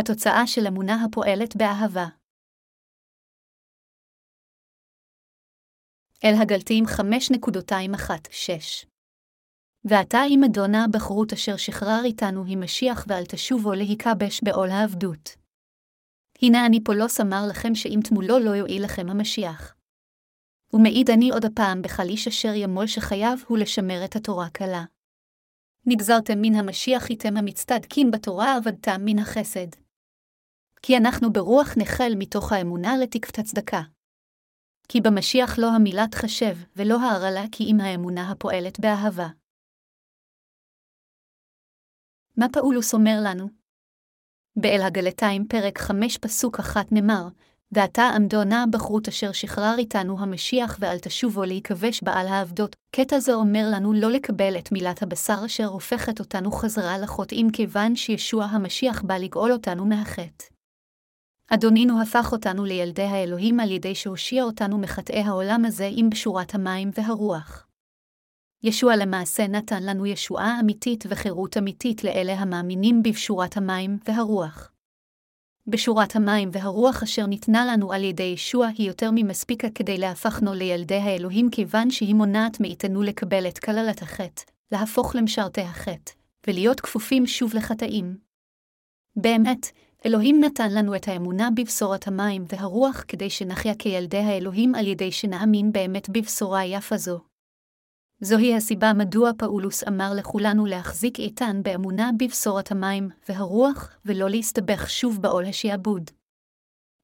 התוצאה של אמונה הפועלת באהבה. אל הגלתיים 5.216 ועתה אם אדונה בחרות אשר שחרר איתנו היא משיח ואל תשובו להיכבש בעול העבדות. הנה אני פולוס אמר לכם שאם תמולו לא יועיל לכם המשיח. ומעיד אני עוד הפעם בחליש אשר ימול שחייו הוא לשמר את התורה קלה. נגזרתם מן המשיח איתם המצטדקים בתורה עבדתם מן החסד. כי אנחנו ברוח נחל מתוך האמונה לתקפת הצדקה. כי במשיח לא המילה תחשב, ולא ההרעלה כי אם האמונה הפועלת באהבה. מה פאולוס אומר לנו? באל הגלתיים פרק 5 פסוק 1 נאמר, ועתה עמדו נא בחרות אשר שחרר איתנו המשיח ואל תשובו להיכבש בעל העבדות. קטע זה אומר לנו לא לקבל את מילת הבשר אשר הופכת אותנו חזרה לחוטאים כיוון שישוע המשיח בא לגאול אותנו מהחטא. אדונינו הפך אותנו לילדי האלוהים על ידי שהושיע אותנו מחטאי העולם הזה עם בשורת המים והרוח. ישוע למעשה נתן לנו ישועה אמיתית וחירות אמיתית לאלה המאמינים בבשורת המים והרוח. בשורת המים והרוח אשר ניתנה לנו על ידי ישוע היא יותר ממספיקה כדי להפכנו לילדי האלוהים כיוון שהיא מונעת מאיתנו לקבל את כללת החטא, להפוך למשרתי החטא, ולהיות כפופים שוב לחטאים. באמת, אלוהים נתן לנו את האמונה בבשורת המים והרוח כדי שנחיה כילדי האלוהים על ידי שנאמין באמת בבשורה יפה זו. זוהי הסיבה מדוע פאולוס אמר לכולנו להחזיק איתן באמונה בבשורת המים והרוח, ולא להסתבך שוב בעול השעבוד.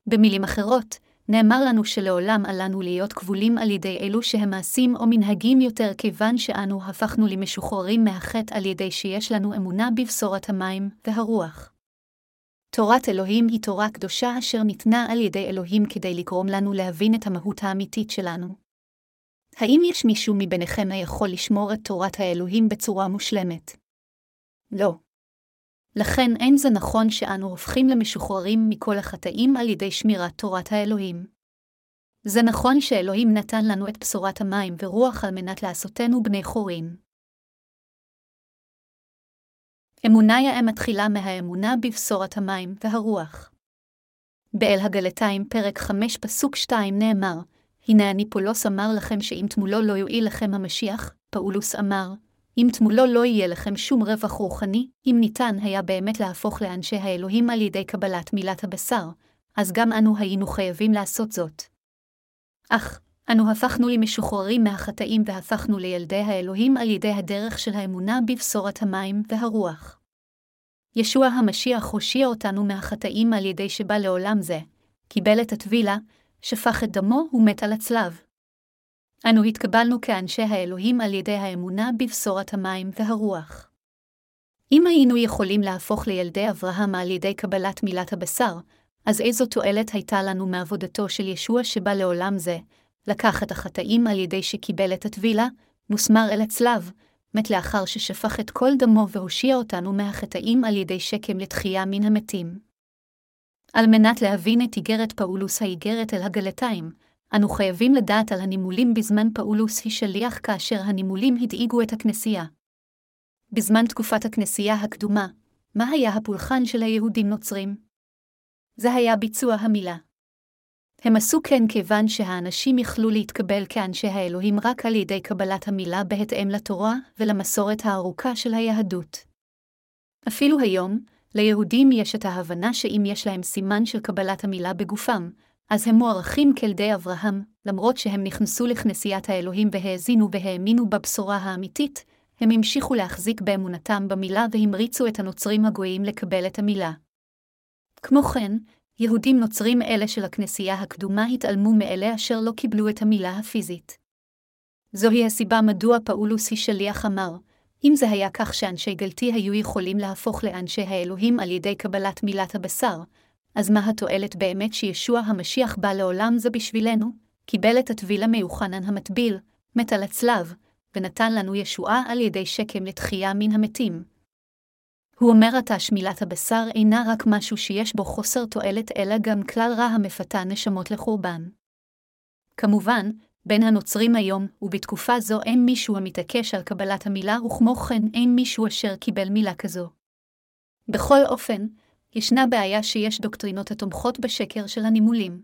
במילים אחרות, נאמר לנו שלעולם עלינו להיות כבולים על ידי אלו שהם מעשים או מנהגים יותר כיוון שאנו הפכנו למשוחררים מהחטא על ידי שיש לנו אמונה בבשורת המים והרוח. תורת אלוהים היא תורה קדושה אשר ניתנה על ידי אלוהים כדי לגרום לנו להבין את המהות האמיתית שלנו. האם יש מישהו מביניכם היכול לשמור את תורת האלוהים בצורה מושלמת? לא. לכן אין זה נכון שאנו הופכים למשוחררים מכל החטאים על ידי שמירת תורת האלוהים. זה נכון שאלוהים נתן לנו את בשורת המים ורוח על מנת לעשותנו בני חורים. אמונה יאה מתחילה מהאמונה בבשורת המים והרוח. באל הגלתיים, פרק 5, פסוק 2 נאמר, הנה אני פולוס אמר לכם שאם תמולו לא יועיל לכם המשיח, פאולוס אמר, אם תמולו לא יהיה לכם שום רווח רוחני, אם ניתן היה באמת להפוך לאנשי האלוהים על ידי קבלת מילת הבשר, אז גם אנו היינו חייבים לעשות זאת. אך, אנו הפכנו למשוחררים מהחטאים והפכנו לילדי האלוהים על ידי הדרך של האמונה בבשורת המים והרוח. ישוע המשיח הושיע אותנו מהחטאים על ידי שבא לעולם זה, קיבל את הטבילה, שפך את דמו ומת על הצלב. אנו התקבלנו כאנשי האלוהים על ידי האמונה בבשורת המים והרוח. אם היינו יכולים להפוך לילדי אברהם על ידי קבלת מילת הבשר, אז איזו תועלת הייתה לנו מעבודתו של ישוע שבא לעולם זה, לקח את החטאים על ידי שקיבל את הטבילה, מוסמר אל הצלב, מת לאחר ששפך את כל דמו והושיע אותנו מהחטאים על ידי שקם לתחייה מן המתים. על מנת להבין את איגרת פאולוס האיגרת אל הגלתיים, אנו חייבים לדעת על הנימולים בזמן פאולוס היא שליח כאשר הנימולים הדאיגו את הכנסייה. בזמן תקופת הכנסייה הקדומה, מה היה הפולחן של היהודים נוצרים? זה היה ביצוע המילה. הם עשו כן כיוון שהאנשים יכלו להתקבל כאנשי האלוהים רק על ידי קבלת המילה בהתאם לתורה ולמסורת הארוכה של היהדות. אפילו היום, ליהודים יש את ההבנה שאם יש להם סימן של קבלת המילה בגופם, אז הם מוערכים כלדי אברהם, למרות שהם נכנסו לכנסיית האלוהים והאזינו והאמינו בבשורה האמיתית, הם המשיכו להחזיק באמונתם במילה והמריצו את הנוצרים הגויים לקבל את המילה. כמו כן, יהודים נוצרים אלה של הכנסייה הקדומה התעלמו מאלה אשר לא קיבלו את המילה הפיזית. זוהי הסיבה מדוע פאולוס היא שליח אמר, אם זה היה כך שאנשי גלתי היו יכולים להפוך לאנשי האלוהים על ידי קבלת מילת הבשר, אז מה התועלת באמת שישוע המשיח בא לעולם זה בשבילנו? קיבל את הטבילה מיוחנן המטביל, מת על הצלב, ונתן לנו ישועה על ידי שקם לתחייה מן המתים. הוא אומר עתה שמילת הבשר אינה רק משהו שיש בו חוסר תועלת, אלא גם כלל רע המפתה נשמות לחורבן. כמובן, בין הנוצרים היום, ובתקופה זו אין מישהו המתעקש על קבלת המילה, וכמו כן אין מישהו אשר קיבל מילה כזו. בכל אופן, ישנה בעיה שיש דוקטרינות התומכות בשקר של הנימולים.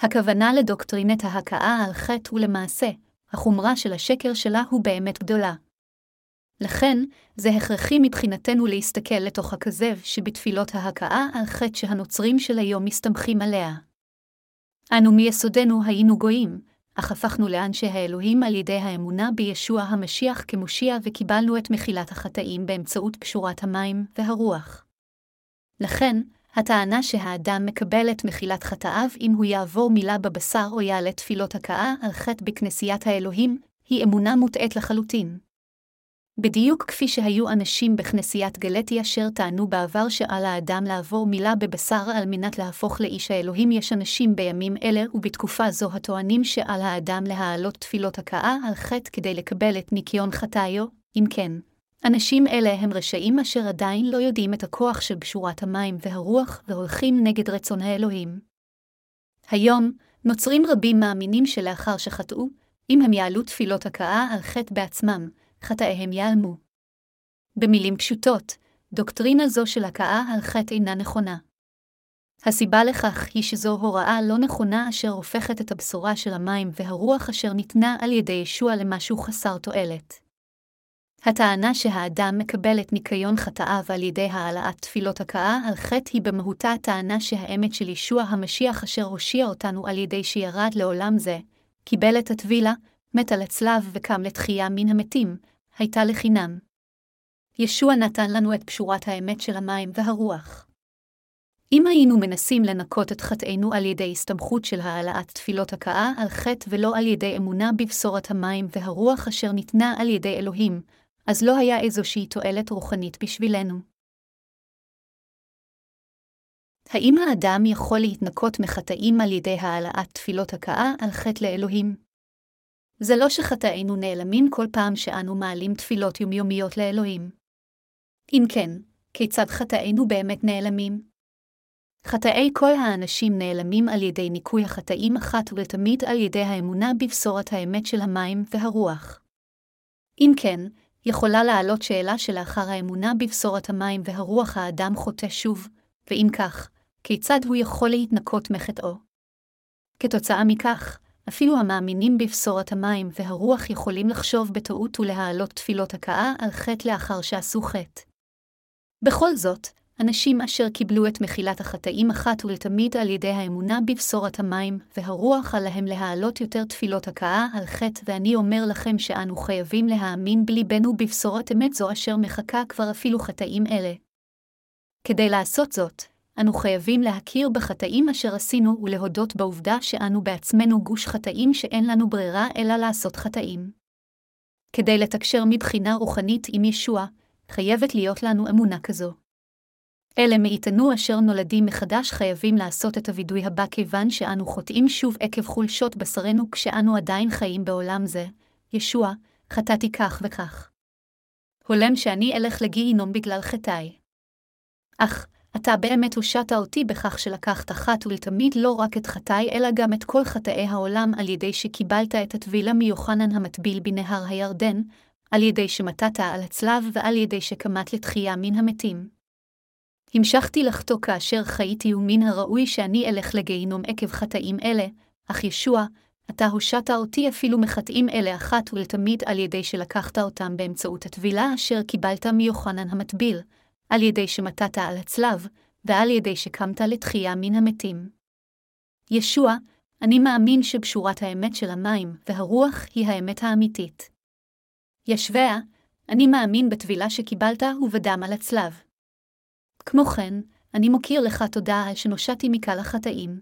הכוונה לדוקטרינת ההכאה על חטא ולמעשה, החומרה של השקר שלה הוא באמת גדולה. לכן, זה הכרחי מבחינתנו להסתכל לתוך הכזב שבתפילות ההכאה על חטא שהנוצרים של היום מסתמכים עליה. אנו מיסודנו היינו גויים, אך הפכנו לאנשי האלוהים על ידי האמונה בישוע המשיח כמושיע וקיבלנו את מחילת החטאים באמצעות קשורת המים והרוח. לכן, הטענה שהאדם מקבל את מחילת חטאיו אם הוא יעבור מילה בבשר או יעלה תפילות הכאה על חטא בכנסיית האלוהים, היא אמונה מוטעית לחלוטין. בדיוק כפי שהיו אנשים בכנסיית גלטי אשר טענו בעבר שעל האדם לעבור מילה בבשר על מנת להפוך לאיש האלוהים, יש אנשים בימים אלה ובתקופה זו הטוענים שעל האדם להעלות תפילות הכאה על חטא כדי לקבל את ניקיון חטאיו, אם כן. אנשים אלה הם רשעים אשר עדיין לא יודעים את הכוח של בשורת המים והרוח והולכים נגד רצון האלוהים. היום, נוצרים רבים מאמינים שלאחר שחטאו, אם הם יעלו תפילות הכאה על חטא בעצמם, חטאיהם ייעלמו. במילים פשוטות, דוקטרינה זו של הכאה על חטא אינה נכונה. הסיבה לכך היא שזו הוראה לא נכונה אשר הופכת את הבשורה של המים והרוח אשר ניתנה על ידי ישוע למשהו חסר תועלת. הטענה שהאדם מקבל את ניקיון חטאיו על ידי העלאת תפילות הכאה על חטא היא במהותה הטענה שהאמת של ישוע המשיח אשר הושיע אותנו על ידי שירד לעולם זה, קיבל את הטבילה, מת על הצלב וקם לתחייה מן המתים, הייתה לחינם. ישוע נתן לנו את פשורת האמת של המים והרוח. אם היינו מנסים לנקות את חטאינו על ידי הסתמכות של העלאת תפילות הכאה על חטא ולא על ידי אמונה בבשורת המים והרוח אשר ניתנה על ידי אלוהים, אז לא היה איזושהי תועלת רוחנית בשבילנו. האם האדם יכול להתנקות מחטאים על ידי העלאת תפילות הכאה על חטא לאלוהים? זה לא שחטאינו נעלמים כל פעם שאנו מעלים תפילות יומיומיות לאלוהים. אם כן, כיצד חטאינו באמת נעלמים? חטאי כל האנשים נעלמים על ידי ניקוי החטאים אחת ולתמיד על ידי האמונה בבשורת האמת של המים והרוח. אם כן, יכולה לעלות שאלה שלאחר האמונה בבשורת המים והרוח האדם חוטא שוב, ואם כך, כיצד הוא יכול להתנקות מחטאו? כתוצאה מכך, אפילו המאמינים בבשורת המים והרוח יכולים לחשוב בטעות ולהעלות תפילות הכאה על חטא לאחר שעשו חטא. בכל זאת, אנשים אשר קיבלו את מחילת החטאים אחת ולתמיד על ידי האמונה בבשורת המים והרוח עליהם להעלות יותר תפילות הכאה על חטא, ואני אומר לכם שאנו חייבים להאמין בליבנו בבשורת אמת זו אשר מחכה כבר אפילו חטאים אלה. כדי לעשות זאת, אנו חייבים להכיר בחטאים אשר עשינו ולהודות בעובדה שאנו בעצמנו גוש חטאים שאין לנו ברירה אלא לעשות חטאים. כדי לתקשר מבחינה רוחנית עם ישוע, חייבת להיות לנו אמונה כזו. אלה מאיתנו אשר נולדים מחדש חייבים לעשות את הווידוי הבא כיוון שאנו חוטאים שוב עקב חולשות בשרנו כשאנו עדיין חיים בעולם זה. ישוע, חטאתי כך וכך. הולם שאני אלך לגיהינום בגלל חטאי. אך, אתה באמת הושעת אותי בכך שלקחת אחת ולתמיד לא רק את חטאי, אלא גם את כל חטאי העולם על ידי שקיבלת את הטבילה מיוחנן המטביל בנהר הירדן, על ידי שמטת על הצלב ועל ידי שקמת לתחייה מן המתים. המשכתי לחטוא כאשר חייתי ומן הראוי שאני אלך לגיהינום עקב חטאים אלה, אך ישוע, אתה הושעת אותי אפילו מחטאים אלה אחת ולתמיד על ידי שלקחת אותם באמצעות הטבילה אשר קיבלת מיוחנן המטביל, על ידי שמטת על הצלב, ועל ידי שקמת לתחייה מן המתים. ישוע, אני מאמין שבשורת האמת של המים והרוח היא האמת האמיתית. ישביה, אני מאמין בטבילה שקיבלת ובדם על הצלב. כמו כן, אני מוקיר לך תודה על שנושעתי מקל החטאים.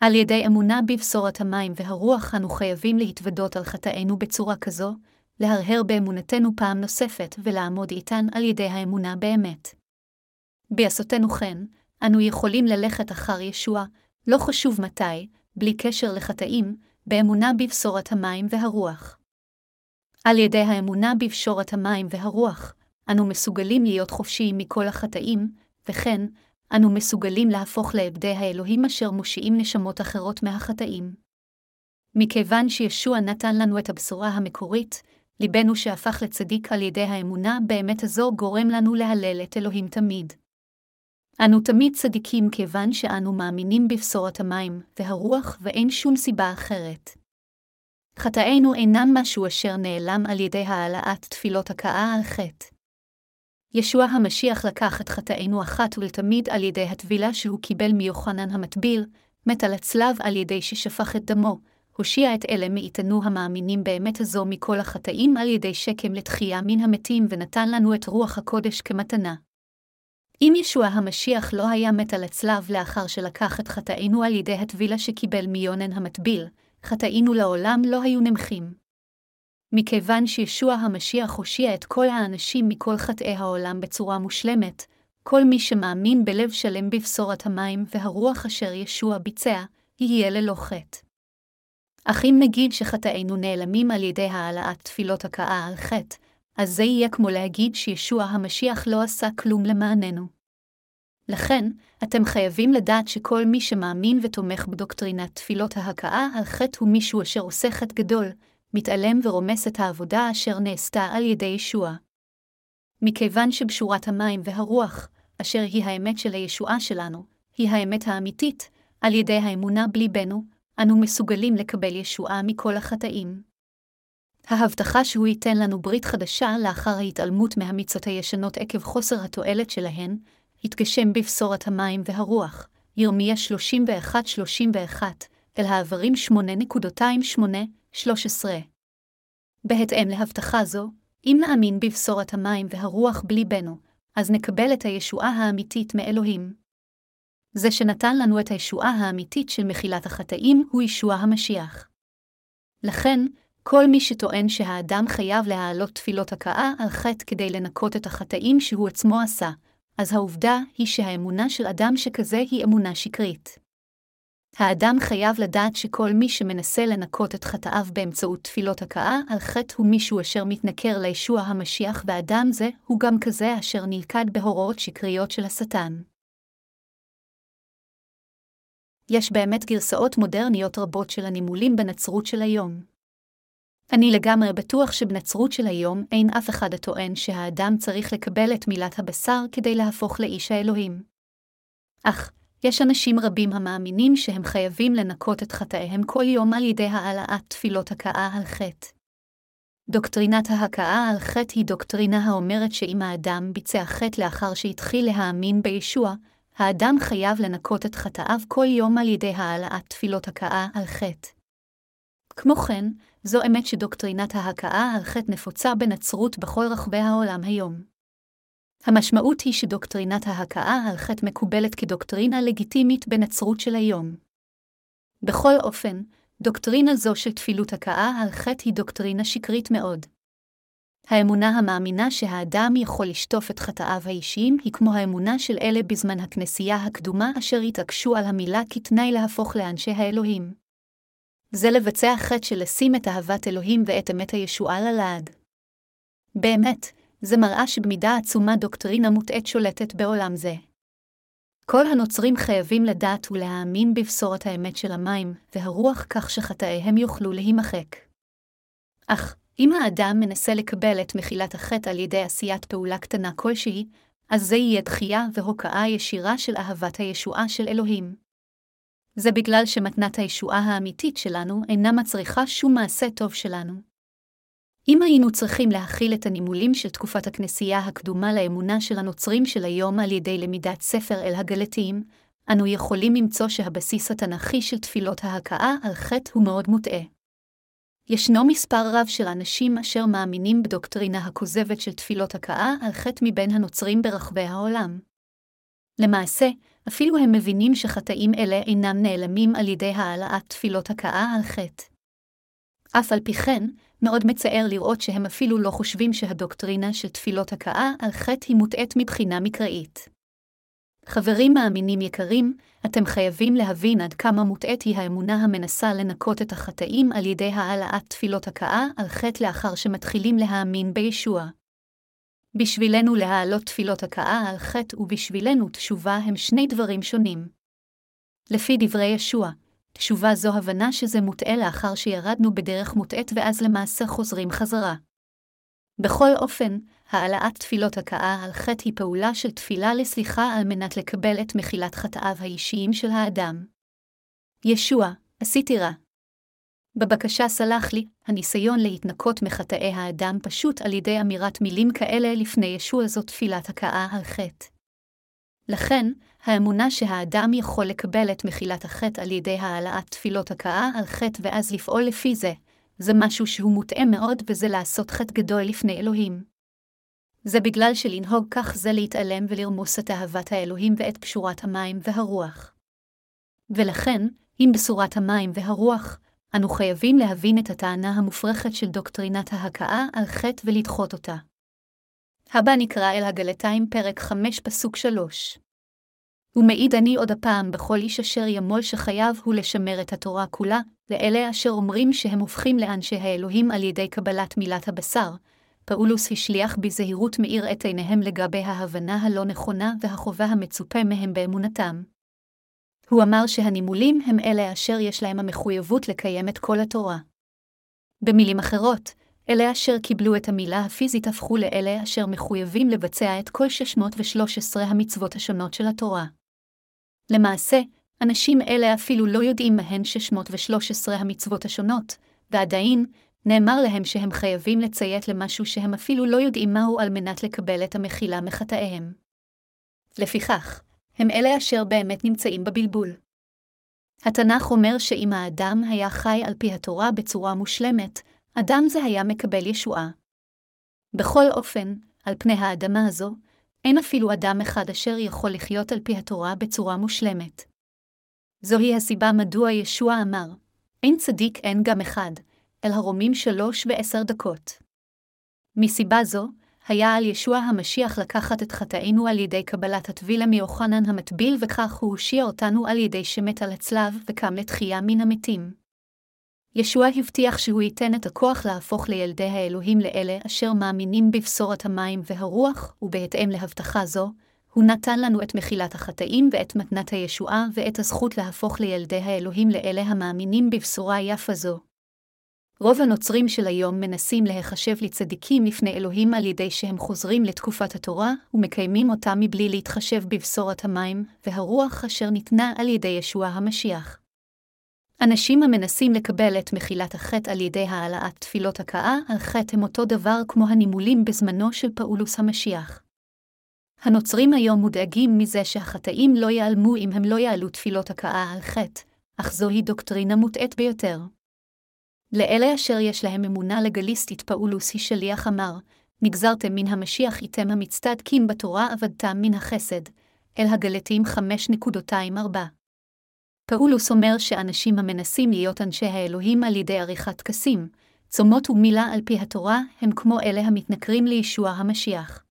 על ידי אמונה בבשורת המים והרוח אנו חייבים להתוודות על חטאינו בצורה כזו, להרהר באמונתנו פעם נוספת ולעמוד איתן על ידי האמונה באמת. בעשותנו כן, אנו יכולים ללכת אחר ישוע, לא חשוב מתי, בלי קשר לחטאים, באמונה בבשורת המים והרוח. על ידי האמונה בבשורת המים והרוח, אנו מסוגלים להיות חופשיים מכל החטאים, וכן, אנו מסוגלים להפוך לעבדי האלוהים אשר מושיעים נשמות אחרות מהחטאים. מכיוון שישוע נתן לנו את הבשורה המקורית, ליבנו שהפך לצדיק על ידי האמונה באמת הזו גורם לנו להלל את אלוהים תמיד. אנו תמיד צדיקים כיוון שאנו מאמינים בבשורת המים והרוח ואין שום סיבה אחרת. חטאינו אינם משהו אשר נעלם על ידי העלאת תפילות הכאה על חטא. ישוע המשיח לקח את חטאינו אחת ולתמיד על ידי הטבילה שהוא קיבל מיוחנן המטביל, מת על הצלב על ידי ששפך את דמו, הושיע את אלה מאיתנו המאמינים באמת הזו מכל החטאים על ידי שקם לתחייה מן המתים ונתן לנו את רוח הקודש כמתנה. אם ישוע המשיח לא היה מת על הצלב לאחר שלקח את חטאינו על ידי הטבילה שקיבל מיונן המטביל, חטאינו לעולם לא היו נמחים. מכיוון שישוע המשיח הושיע את כל האנשים מכל חטאי העולם בצורה מושלמת, כל מי שמאמין בלב שלם בבשורת המים והרוח אשר ישוע ביצע, יהיה ללא חטא. אך אם נגיד שחטאינו נעלמים על ידי העלאת תפילות הכאה על חטא, אז זה יהיה כמו להגיד שישוע המשיח לא עשה כלום למעננו. לכן, אתם חייבים לדעת שכל מי שמאמין ותומך בדוקטרינת תפילות ההכאה על חטא הוא מישהו אשר עושה חטא גדול, מתעלם ורומס את העבודה אשר נעשתה על ידי ישוע. מכיוון שבשורת המים והרוח, אשר היא האמת של הישועה שלנו, היא האמת האמיתית, על ידי האמונה בליבנו, אנו מסוגלים לקבל ישועה מכל החטאים. ההבטחה שהוא ייתן לנו ברית חדשה לאחר ההתעלמות מהמיצות הישנות עקב חוסר התועלת שלהן, התגשם בבשורת המים והרוח, ירמיה 31-31, אל העברים 8.28-13. בהתאם להבטחה זו, אם נאמין בבשורת המים והרוח בליבנו, אז נקבל את הישועה האמיתית מאלוהים. זה שנתן לנו את הישועה האמיתית של מחילת החטאים הוא ישוע המשיח. לכן, כל מי שטוען שהאדם חייב להעלות תפילות הכאה על חטא כדי לנקות את החטאים שהוא עצמו עשה, אז העובדה היא שהאמונה של אדם שכזה היא אמונה שקרית. האדם חייב לדעת שכל מי שמנסה לנקות את חטאיו באמצעות תפילות הכאה על חטא הוא מישהו אשר מתנכר לישוע המשיח, ואדם זה הוא גם כזה אשר נלכד בהוראות שקריות של השטן. יש באמת גרסאות מודרניות רבות של הנימולים בנצרות של היום. אני לגמרי בטוח שבנצרות של היום אין אף אחד הטוען שהאדם צריך לקבל את מילת הבשר כדי להפוך לאיש האלוהים. אך, יש אנשים רבים המאמינים שהם חייבים לנקות את חטאיהם כל יום על ידי העלאת תפילות הכאה על חטא. דוקטרינת ההכאה על חטא היא דוקטרינה האומרת שאם האדם ביצע חטא לאחר שהתחיל להאמין בישוע, האדם חייב לנקות את חטאיו כל יום על ידי העלאת תפילות הכאה על חטא. כמו כן, זו אמת שדוקטרינת ההכאה על חטא נפוצה בנצרות בכל רחבי העולם היום. המשמעות היא שדוקטרינת ההכאה על חטא מקובלת כדוקטרינה לגיטימית בנצרות של היום. בכל אופן, דוקטרינה זו של תפילות הכאה על חטא היא דוקטרינה שקרית מאוד. האמונה המאמינה שהאדם יכול לשטוף את חטאיו האישיים היא כמו האמונה של אלה בזמן הכנסייה הקדומה אשר התעקשו על המילה כתנאי להפוך לאנשי האלוהים. זה לבצע חטא של לשים את אהבת אלוהים ואת אמת הישועה ללעג. באמת, זה מראה שבמידה עצומה דוקטרינה מוטעית שולטת בעולם זה. כל הנוצרים חייבים לדעת ולהאמין בבשורת האמת של המים והרוח כך שחטאיהם יוכלו להימחק. אך, אם האדם מנסה לקבל את מחילת החטא על ידי עשיית פעולה קטנה כלשהי, אז זה יהיה דחייה והוקעה ישירה של אהבת הישועה של אלוהים. זה בגלל שמתנת הישועה האמיתית שלנו אינה מצריכה שום מעשה טוב שלנו. אם היינו צריכים להכיל את הנימולים של תקופת הכנסייה הקדומה לאמונה של הנוצרים של היום על ידי למידת ספר אל הגלתיים, אנו יכולים למצוא שהבסיס התנ"כי של תפילות ההכאה על חטא הוא מאוד מוטעה. ישנו מספר רב של אנשים אשר מאמינים בדוקטרינה הכוזבת של תפילות הכאה על חטא מבין הנוצרים ברחבי העולם. למעשה, אפילו הם מבינים שחטאים אלה אינם נעלמים על ידי העלאת תפילות הכאה על חטא. אף על פי כן, מאוד מצער לראות שהם אפילו לא חושבים שהדוקטרינה של תפילות הכאה על חטא היא מוטעית מבחינה מקראית. חברים מאמינים יקרים, אתם חייבים להבין עד כמה מוטעית היא האמונה המנסה לנקות את החטאים על ידי העלאת תפילות הכאה על חטא לאחר שמתחילים להאמין בישוע. בשבילנו להעלות תפילות הכאה על חטא ובשבילנו תשובה הם שני דברים שונים. לפי דברי ישוע, תשובה זו הבנה שזה מוטעה לאחר שירדנו בדרך מוטעית ואז למעשה חוזרים חזרה. בכל אופן, העלאת תפילות הכאה על חטא היא פעולה של תפילה לסליחה על מנת לקבל את מחילת חטאיו האישיים של האדם. ישוע, עשיתי רע. בבקשה סלח לי, הניסיון להתנקות מחטאי האדם פשוט על ידי אמירת מילים כאלה לפני ישוע זו תפילת הכאה על חטא. לכן, האמונה שהאדם יכול לקבל את מחילת החטא על ידי העלאת תפילות הכאה על חטא ואז לפעול לפי זה, זה משהו שהוא מוטעה מאוד וזה לעשות חטא גדול לפני אלוהים. זה בגלל שלנהוג כך זה להתעלם ולרמוס את אהבת האלוהים ואת פשורת המים והרוח. ולכן, עם בשורת המים והרוח, אנו חייבים להבין את הטענה המופרכת של דוקטרינת ההכאה על חטא ולדחות אותה. הבא נקרא אל הגלתיים פרק 5 פסוק 3. ומעיד אני עוד הפעם בכל איש אשר ימול שחייו הוא לשמר את התורה כולה, לאלה אשר אומרים שהם הופכים לאנשי האלוהים על ידי קבלת מילת הבשר. פאולוס השליח בזהירות מאיר את עיניהם לגבי ההבנה הלא נכונה והחובה המצופה מהם באמונתם. הוא אמר שהנימולים הם אלה אשר יש להם המחויבות לקיים את כל התורה. במילים אחרות, אלה אשר קיבלו את המילה הפיזית הפכו לאלה אשר מחויבים לבצע את כל 613 המצוות השונות של התורה. למעשה, אנשים אלה אפילו לא יודעים מהן 613 המצוות השונות, ועדיין, נאמר להם שהם חייבים לציית למשהו שהם אפילו לא יודעים מהו על מנת לקבל את המחילה מחטאיהם. לפיכך, הם אלה אשר באמת נמצאים בבלבול. התנ"ך אומר שאם האדם היה חי על פי התורה בצורה מושלמת, אדם זה היה מקבל ישועה. בכל אופן, על פני האדמה הזו, אין אפילו אדם אחד אשר יכול לחיות על פי התורה בצורה מושלמת. זוהי הסיבה מדוע ישוע אמר, אין צדיק אין גם אחד, אל הרומים שלוש ועשר דקות. מסיבה זו, היה על ישוע המשיח לקחת את חטאינו על ידי קבלת הטבילה מיוחנן המטביל, וכך הוא הושיע אותנו על ידי שמת על הצלב וקם לתחייה מן המתים. ישוע הבטיח שהוא ייתן את הכוח להפוך לילדי האלוהים לאלה אשר מאמינים בבשורת המים והרוח, ובהתאם להבטחה זו, הוא נתן לנו את מחילת החטאים ואת מתנת הישועה ואת הזכות להפוך לילדי האלוהים לאלה המאמינים בבשורה יפה זו. רוב הנוצרים של היום מנסים להיחשב לצדיקים לפני אלוהים על ידי שהם חוזרים לתקופת התורה ומקיימים אותה מבלי להתחשב בבשורת המים והרוח אשר ניתנה על ידי ישוע המשיח. אנשים המנסים לקבל את מחילת החטא על ידי העלאת תפילות הכאה על חטא הם אותו דבר כמו הנימולים בזמנו של פאולוס המשיח. הנוצרים היום מודאגים מזה שהחטאים לא ייעלמו אם הם לא יעלו תפילות הכאה על חטא, אך זוהי דוקטרינה מוטעית ביותר. לאלה אשר יש להם אמונה לגליסטית פאולוס היא שליח אמר, נגזרתם מן המשיח איתם המצטדקים בתורה עבדתם מן החסד, אל הגלתים 5.24. פאולוס אומר שאנשים המנסים להיות אנשי האלוהים על ידי עריכת טקסים, צומות ומילה על פי התורה, הם כמו אלה המתנכרים לישוע המשיח.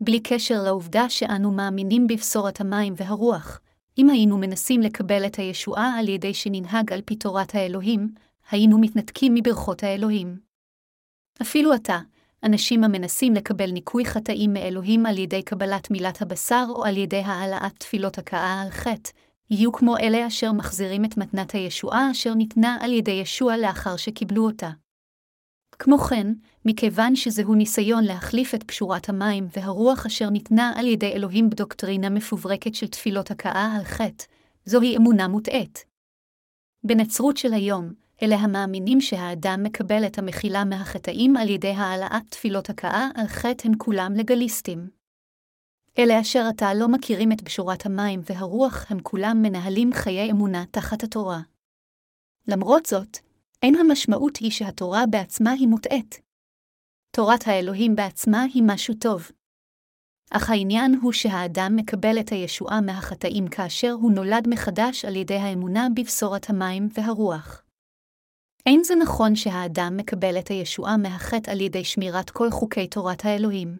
בלי קשר לעובדה שאנו מאמינים בבשורת המים והרוח, אם היינו מנסים לקבל את הישועה על ידי שננהג על פי תורת האלוהים, היינו מתנתקים מברכות האלוהים. אפילו עתה, אנשים המנסים לקבל ניקוי חטאים מאלוהים על ידי קבלת מילת הבשר או על ידי העלאת תפילות הכאה על חטא, יהיו כמו אלה אשר מחזירים את מתנת הישועה אשר ניתנה על ידי ישוע לאחר שקיבלו אותה. כמו כן, מכיוון שזהו ניסיון להחליף את פשורת המים והרוח אשר ניתנה על ידי אלוהים בדוקטרינה מפוברקת של תפילות הכאה על חטא, זוהי אמונה מוטעית. בנצרות של היום, אלה המאמינים שהאדם מקבל את המחילה מהחטאים על ידי העלאת תפילות הכאה על חטא הם כולם לגליסטים. אלה אשר עתה לא מכירים את בשורת המים והרוח הם כולם מנהלים חיי אמונה תחת התורה. למרות זאת, אין המשמעות היא שהתורה בעצמה היא מוטעית. תורת האלוהים בעצמה היא משהו טוב. אך העניין הוא שהאדם מקבל את הישועה מהחטאים כאשר הוא נולד מחדש על ידי האמונה בבשורת המים והרוח. אין זה נכון שהאדם מקבל את הישועה מהחטא על ידי שמירת כל חוקי תורת האלוהים.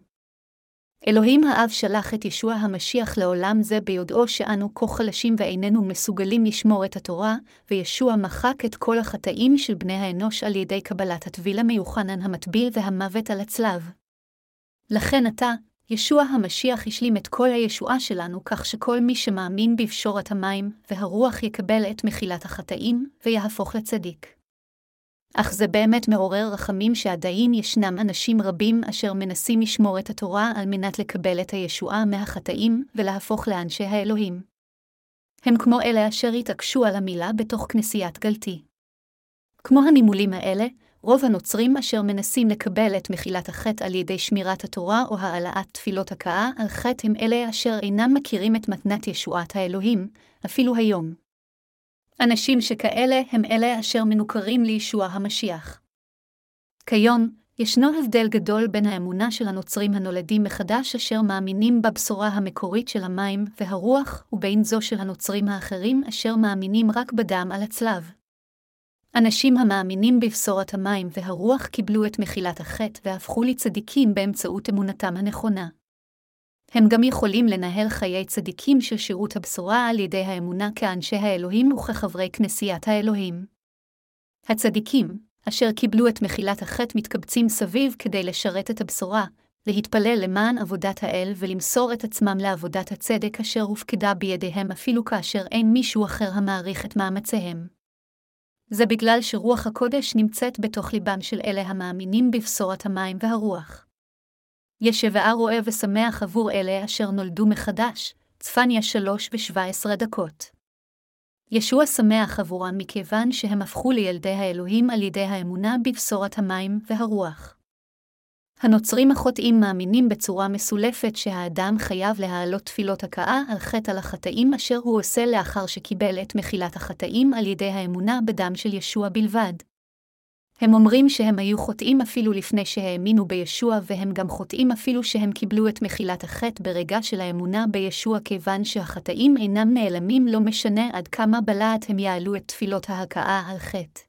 אלוהים האב שלח את ישוע המשיח לעולם זה ביודעו שאנו כה חלשים ואיננו מסוגלים לשמור את התורה, וישוע מחק את כל החטאים של בני האנוש על ידי קבלת הטביל המיוחנן המטביל והמוות על הצלב. לכן עתה, ישוע המשיח השלים את כל הישועה שלנו כך שכל מי שמאמין בפשורת המים והרוח יקבל את מחילת החטאים ויהפוך לצדיק. אך זה באמת מעורר רחמים שעדיין ישנם אנשים רבים אשר מנסים לשמור את התורה על מנת לקבל את הישועה מהחטאים ולהפוך לאנשי האלוהים. הם כמו אלה אשר התעקשו על המילה בתוך כנסיית גלתי. כמו הנימולים האלה, רוב הנוצרים אשר מנסים לקבל את מחילת החטא על ידי שמירת התורה או העלאת תפילות הכאה על חטא הם אלה אשר אינם מכירים את מתנת ישועת האלוהים, אפילו היום. אנשים שכאלה הם אלה אשר מנוכרים לישוע המשיח. כיום, ישנו הבדל גדול בין האמונה של הנוצרים הנולדים מחדש אשר מאמינים בבשורה המקורית של המים והרוח, ובין זו של הנוצרים האחרים אשר מאמינים רק בדם על הצלב. אנשים המאמינים בבשורת המים והרוח קיבלו את מחילת החטא והפכו לצדיקים באמצעות אמונתם הנכונה. הם גם יכולים לנהל חיי צדיקים של שירות הבשורה על ידי האמונה כאנשי האלוהים וכחברי כנסיית האלוהים. הצדיקים, אשר קיבלו את מחילת החטא מתקבצים סביב כדי לשרת את הבשורה, להתפלל למען עבודת האל ולמסור את עצמם לעבודת הצדק אשר הופקדה בידיהם אפילו כאשר אין מישהו אחר המעריך את מאמציהם. זה בגלל שרוח הקודש נמצאת בתוך ליבם של אלה המאמינים בבשורת המים והרוח. ישבעה רואה ושמח עבור אלה אשר נולדו מחדש, צפניה שלוש ושבע עשרה דקות. ישוע שמח עבורם מכיוון שהם הפכו לילדי האלוהים על ידי האמונה בבשורת המים והרוח. הנוצרים החוטאים מאמינים בצורה מסולפת שהאדם חייב להעלות תפילות הכאה על חטא על החטאים אשר הוא עושה לאחר שקיבל את מחילת החטאים על ידי האמונה בדם של ישוע בלבד. הם אומרים שהם היו חוטאים אפילו לפני שהאמינו בישוע, והם גם חוטאים אפילו שהם קיבלו את מחילת החטא ברגע של האמונה בישוע, כיוון שהחטאים אינם נעלמים לא משנה עד כמה בלהט הם יעלו את תפילות ההכאה על חטא.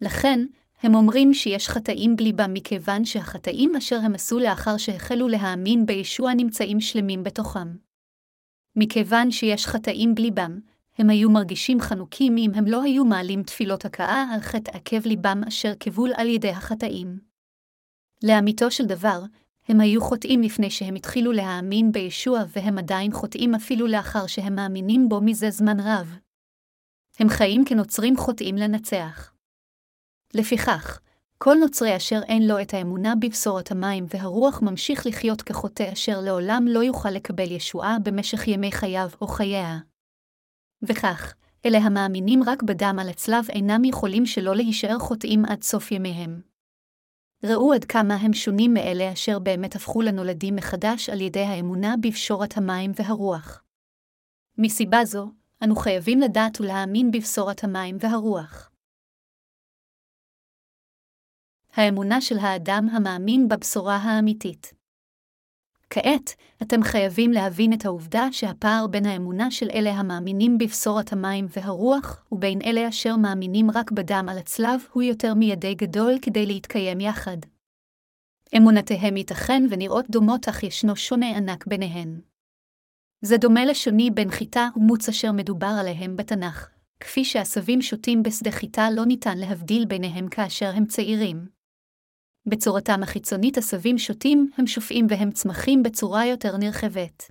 לכן, הם אומרים שיש חטאים בליבם מכיוון שהחטאים אשר הם עשו לאחר שהחלו להאמין בישוע נמצאים שלמים בתוכם. מכיוון שיש חטאים בליבם, הם היו מרגישים חנוקים אם הם לא היו מעלים תפילות הכאה על חטא עקב ליבם אשר כבול על ידי החטאים. לאמיתו של דבר, הם היו חוטאים לפני שהם התחילו להאמין בישוע והם עדיין חוטאים אפילו לאחר שהם מאמינים בו מזה זמן רב. הם חיים כנוצרים חוטאים לנצח. לפיכך, כל נוצרי אשר אין לו את האמונה בבשורת המים והרוח ממשיך לחיות כחוטא אשר לעולם לא יוכל לקבל ישועה במשך ימי חייו או חייה. וכך, אלה המאמינים רק בדם על הצלב אינם יכולים שלא להישאר חוטאים עד סוף ימיהם. ראו עד כמה הם שונים מאלה אשר באמת הפכו לנולדים מחדש על ידי האמונה בפשורת המים והרוח. מסיבה זו, אנו חייבים לדעת ולהאמין בבשורת המים והרוח. האמונה של האדם המאמין בבשורה האמיתית. כעת, אתם חייבים להבין את העובדה שהפער בין האמונה של אלה המאמינים בבשורת המים והרוח, ובין אלה אשר מאמינים רק בדם על הצלב, הוא יותר מידי גדול כדי להתקיים יחד. אמונתיהם ייתכן ונראות דומות, אך ישנו שונה ענק ביניהן. זה דומה לשוני בין חיטה ומוץ אשר מדובר עליהם בתנ"ך, כפי שעשבים שוטים בשדה חיטה לא ניתן להבדיל ביניהם כאשר הם צעירים. בצורתם החיצונית עשבים שוטים, הם שופעים והם צמחים בצורה יותר נרחבת.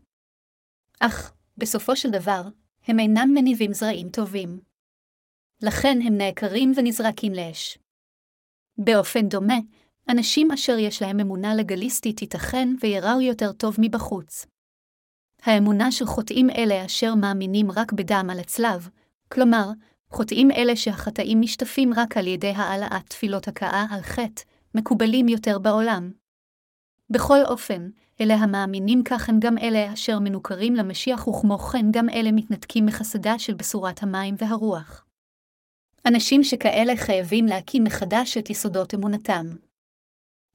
אך, בסופו של דבר, הם אינם מניבים זרעים טובים. לכן הם נעקרים ונזרקים לאש. באופן דומה, אנשים אשר יש להם אמונה לגליסטית ייתכן ויראו יותר טוב מבחוץ. האמונה של חוטאים אלה אשר מאמינים רק בדם על הצלב, כלומר, חוטאים אלה שהחטאים משתפים רק על ידי העלאת תפילות הכאה על חטא, מקובלים יותר בעולם. בכל אופן, אלה המאמינים כך הם גם אלה אשר מנוכרים למשיח וכמו כן גם אלה מתנתקים מחסדה של בשורת המים והרוח. אנשים שכאלה חייבים להקים מחדש את יסודות אמונתם.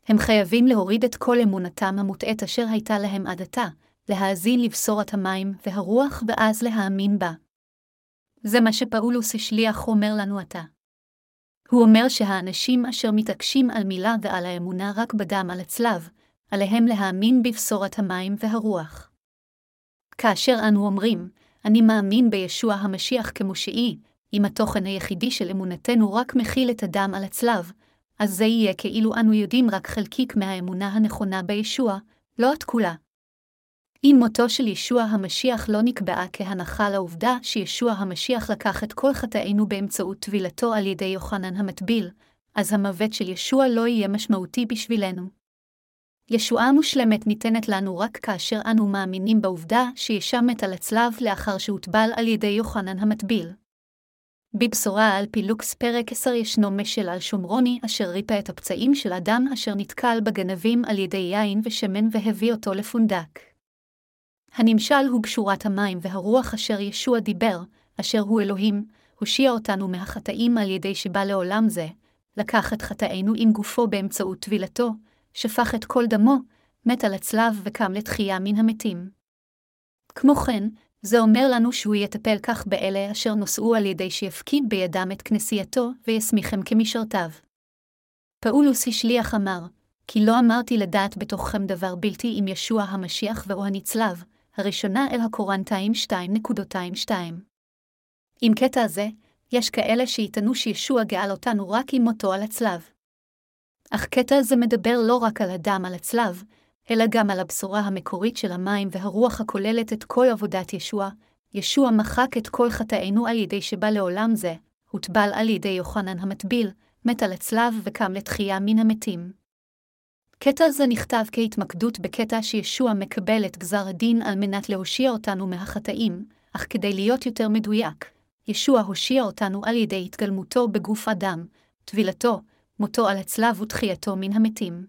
הם חייבים להוריד את כל אמונתם המוטעית אשר הייתה להם עד עתה, להאזין לבשורת המים והרוח ואז להאמין בה. זה מה שפאולוס השליח אומר לנו עתה. הוא אומר שהאנשים אשר מתעקשים על מילה ועל האמונה רק בדם על הצלב, עליהם להאמין בבשורת המים והרוח. כאשר אנו אומרים, אני מאמין בישוע המשיח כמושיעי, אם התוכן היחידי של אמונתנו רק מכיל את הדם על הצלב, אז זה יהיה כאילו אנו יודעים רק חלקיק מהאמונה הנכונה בישוע, לא את כולה. אם מותו של ישוע המשיח לא נקבעה כהנחה לעובדה שישוע המשיח לקח את כל חטאינו באמצעות טבילתו על ידי יוחנן המטביל, אז המוות של ישוע לא יהיה משמעותי בשבילנו. ישועה מושלמת ניתנת לנו רק כאשר אנו מאמינים בעובדה שישע מת על הצלב לאחר שהוטבל על ידי יוחנן המטביל. בבשורה על פילוקס פרק 10 ישנו משל על שומרוני אשר ריפא את הפצעים של אדם אשר נתקל בגנבים על ידי יין ושמן והביא אותו לפונדק. הנמשל הוא גשורת המים והרוח אשר ישוע דיבר, אשר הוא אלוהים, הושיע אותנו מהחטאים על ידי שבא לעולם זה, לקח את חטאינו עם גופו באמצעות טבילתו, שפך את כל דמו, מת על הצלב וקם לתחייה מן המתים. כמו כן, זה אומר לנו שהוא יטפל כך באלה אשר נושאו על ידי שיפקיד בידם את כנסייתו, ויסמיכם כמשרתיו. פאולוס השליח אמר, כי לא אמרתי לדעת בתוככם דבר בלתי עם ישוע המשיח ואו הנצלב, הראשונה אל הקורנטיים 2.22. עם קטע זה, יש כאלה שיטענו שישוע גאל אותנו רק עם מותו על הצלב. אך קטע זה מדבר לא רק על הדם על הצלב, אלא גם על הבשורה המקורית של המים והרוח הכוללת את כל עבודת ישוע, ישוע מחק את כל חטאינו על ידי שבא לעולם זה, הוטבל על ידי יוחנן המטביל, מת על הצלב וקם לתחייה מן המתים. קטע זה נכתב כהתמקדות בקטע שישוע מקבל את גזר הדין על מנת להושיע אותנו מהחטאים, אך כדי להיות יותר מדויק, ישוע הושיע אותנו על ידי התגלמותו בגוף אדם, טבילתו, מותו על הצלב ותחייתו מן המתים.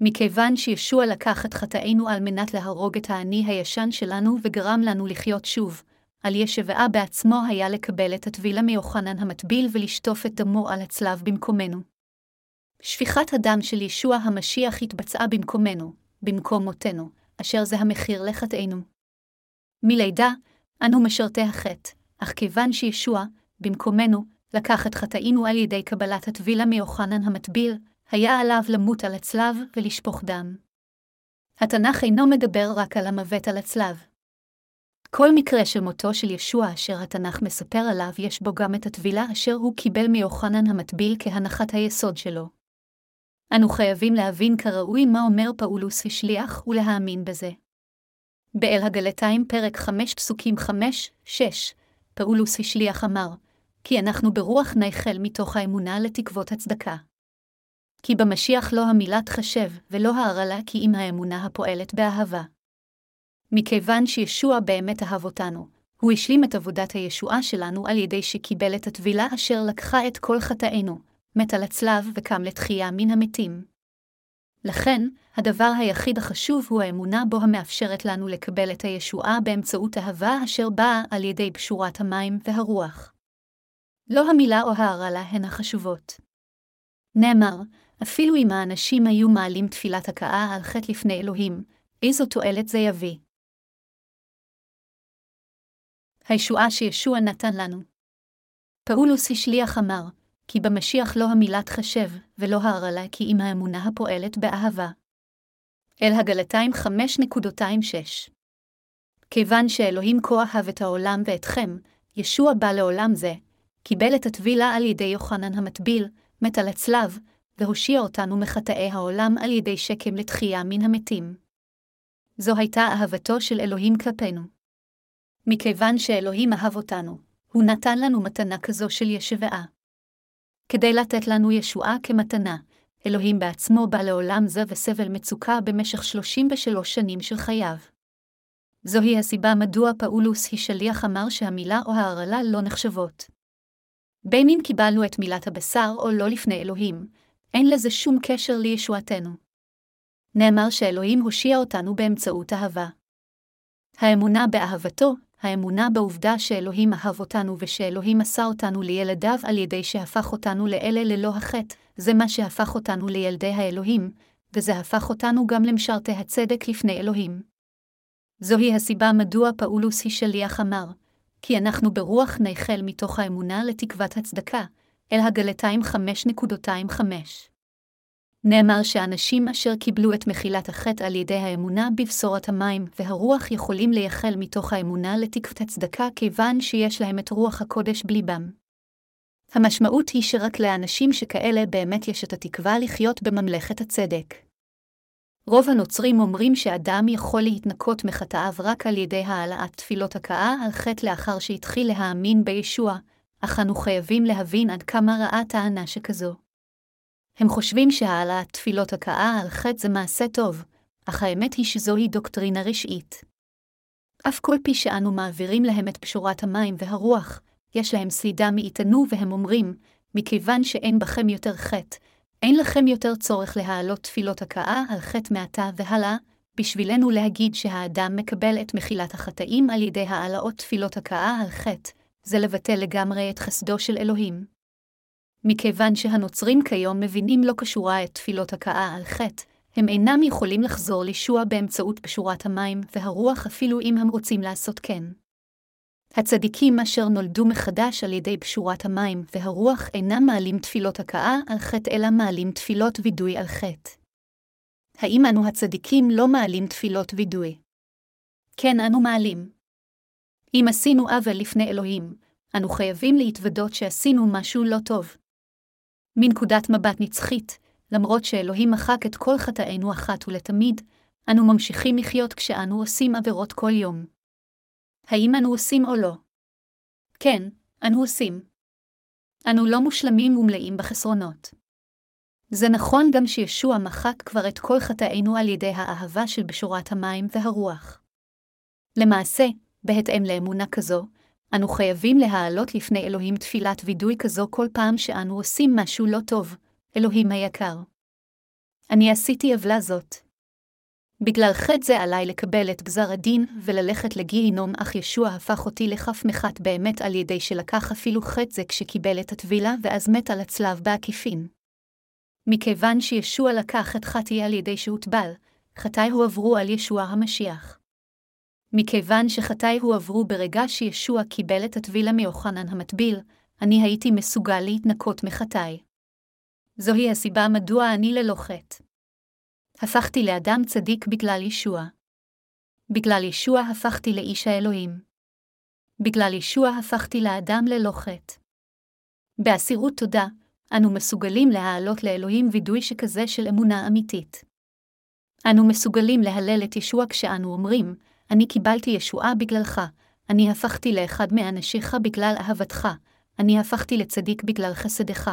מכיוון שישוע לקח את חטאינו על מנת להרוג את האני הישן שלנו וגרם לנו לחיות שוב, על ישבעה בעצמו היה לקבל את הטבילה מיוחנן המטביל ולשטוף את דמו על הצלב במקומנו. שפיכת הדם של ישוע המשיח התבצעה במקומנו, במקום מותנו, אשר זה המחיר לחטאינו. מלידה, אנו משרתי החטא, אך כיוון שישוע, במקומנו, לקח את חטאינו על ידי קבלת הטבילה מיוחנן המטביל, היה עליו למות על הצלב ולשפוך דם. התנ"ך אינו מדבר רק על המוות על הצלב. כל מקרה של מותו של ישוע אשר התנ"ך מספר עליו, יש בו גם את הטבילה אשר הוא קיבל מיוחנן המטביל כהנחת היסוד שלו. אנו חייבים להבין כראוי מה אומר פאולוס השליח ולהאמין בזה. באל הגלתיים פרק 5 פסוקים 5-6, פאולוס השליח אמר, כי אנחנו ברוח נייחל מתוך האמונה לתקוות הצדקה. כי במשיח לא המילה תחשב, ולא ההרעלה כי אם האמונה הפועלת באהבה. מכיוון שישוע באמת אהב אותנו, הוא השלים את עבודת הישועה שלנו על ידי שקיבל את הטבילה אשר לקחה את כל חטאינו, מת על הצלב וקם לתחייה מן המתים. לכן, הדבר היחיד החשוב הוא האמונה בו המאפשרת לנו לקבל את הישועה באמצעות אהבה אשר באה על ידי פשורת המים והרוח. לא המילה או ההרעלה הן החשובות. נאמר, אפילו אם האנשים היו מעלים תפילת הכאה על חטא לפני אלוהים, איזו תועלת זה יביא. הישועה שישוע נתן לנו. פאולוס השליח אמר, כי במשיח לא המילה תחשב, ולא ההרעלה כי אם האמונה הפועלת באהבה. אל הגלתיים 5.26 כיוון שאלוהים כה אהב את העולם ואתכם, ישוע בא לעולם זה, קיבל את הטבילה על ידי יוחנן המטביל, מת על הצלב, והושיע אותנו מחטאי העולם על ידי שקם לתחייה מן המתים. זו הייתה אהבתו של אלוהים כלפינו. מכיוון שאלוהים אהב אותנו, הוא נתן לנו מתנה כזו של ישבעה. כדי לתת לנו ישועה כמתנה, אלוהים בעצמו בא לעולם זה וסבל מצוקה במשך 33 שנים של חייו. זוהי הסיבה מדוע פאולוס השליח אמר שהמילה או ההרעלה לא נחשבות. בין אם קיבלנו את מילת הבשר או לא לפני אלוהים, אין לזה שום קשר לישועתנו. נאמר שאלוהים הושיע אותנו באמצעות אהבה. האמונה באהבתו, האמונה בעובדה שאלוהים אהב אותנו ושאלוהים עשה אותנו לילדיו על ידי שהפך אותנו לאלה ללא החטא, זה מה שהפך אותנו לילדי האלוהים, וזה הפך אותנו גם למשרתי הצדק לפני אלוהים. זוהי הסיבה מדוע פאולוס השליח אמר, כי אנחנו ברוח נייחל מתוך האמונה לתקוות הצדקה, אל הגלתיים 5.25. נאמר שאנשים אשר קיבלו את מחילת החטא על ידי האמונה בבשורת המים והרוח יכולים לייחל מתוך האמונה לתקוות הצדקה כיוון שיש להם את רוח הקודש בליבם. המשמעות היא שרק לאנשים שכאלה באמת יש את התקווה לחיות בממלכת הצדק. רוב הנוצרים אומרים שאדם יכול להתנקות מחטאיו רק על ידי העלאת תפילות הכאה על חטא לאחר שהתחיל להאמין בישוע, אך אנו חייבים להבין עד כמה רעה טענה שכזו. הם חושבים שהעלאת תפילות הכאה על חטא זה מעשה טוב, אך האמת היא שזוהי דוקטרינה רשעית. אף כל פי שאנו מעבירים להם את פשורת המים והרוח, יש להם סלידה מאיתנו והם אומרים, מכיוון שאין בכם יותר חטא, אין לכם יותר צורך להעלות תפילות הכאה על חטא מעתה והלאה, בשבילנו להגיד שהאדם מקבל את מחילת החטאים על ידי העלאות תפילות הכאה על חטא, זה לבטל לגמרי את חסדו של אלוהים. מכיוון שהנוצרים כיום מבינים לא קשורה את תפילות הכאה על חטא, הם אינם יכולים לחזור לישוע באמצעות פשורת המים והרוח אפילו אם הם רוצים לעשות כן. הצדיקים אשר נולדו מחדש על ידי פשורת המים והרוח אינם מעלים תפילות הכאה על חטא אלא מעלים תפילות וידוי על חטא. האם אנו הצדיקים לא מעלים תפילות וידוי? כן, אנו מעלים. אם עשינו עוול לפני אלוהים, אנו חייבים להתוודות שעשינו משהו לא טוב. מנקודת מבט נצחית, למרות שאלוהים מחק את כל חטאינו אחת ולתמיד, אנו ממשיכים לחיות כשאנו עושים עבירות כל יום. האם אנו עושים או לא? כן, אנו עושים. אנו לא מושלמים ומלאים בחסרונות. זה נכון גם שישוע מחק כבר את כל חטאינו על ידי האהבה של בשורת המים והרוח. למעשה, בהתאם לאמונה כזו, אנו חייבים להעלות לפני אלוהים תפילת וידוי כזו כל פעם שאנו עושים משהו לא טוב, אלוהים היקר. אני עשיתי עוולה זאת. בגלל חטא זה עליי לקבל את גזר הדין וללכת לגיהינום, אך ישוע הפך אותי לכף מחת באמת על ידי שלקח אפילו חטא זה כשקיבל את הטבילה ואז מת על הצלב בעקיפין. מכיוון שישוע לקח את חטאי על ידי שהוטבל, חטאי הועברו על ישוע המשיח. מכיוון שחטאי הועברו ברגע שישוע קיבל את הטבילה מיוחנן המטביל, אני הייתי מסוגל להתנקות מחטאי. זוהי הסיבה מדוע אני ללא חטא. הפכתי לאדם צדיק בגלל ישוע. בגלל ישוע הפכתי לאיש האלוהים. בגלל ישוע הפכתי לאדם ללא חטא. באסירות תודה, אנו מסוגלים להעלות לאלוהים וידוי שכזה של אמונה אמיתית. אנו מסוגלים להלל את ישוע כשאנו אומרים, אני קיבלתי ישועה בגללך, אני הפכתי לאחד מאנשיך בגלל אהבתך, אני הפכתי לצדיק בגלל חסדך,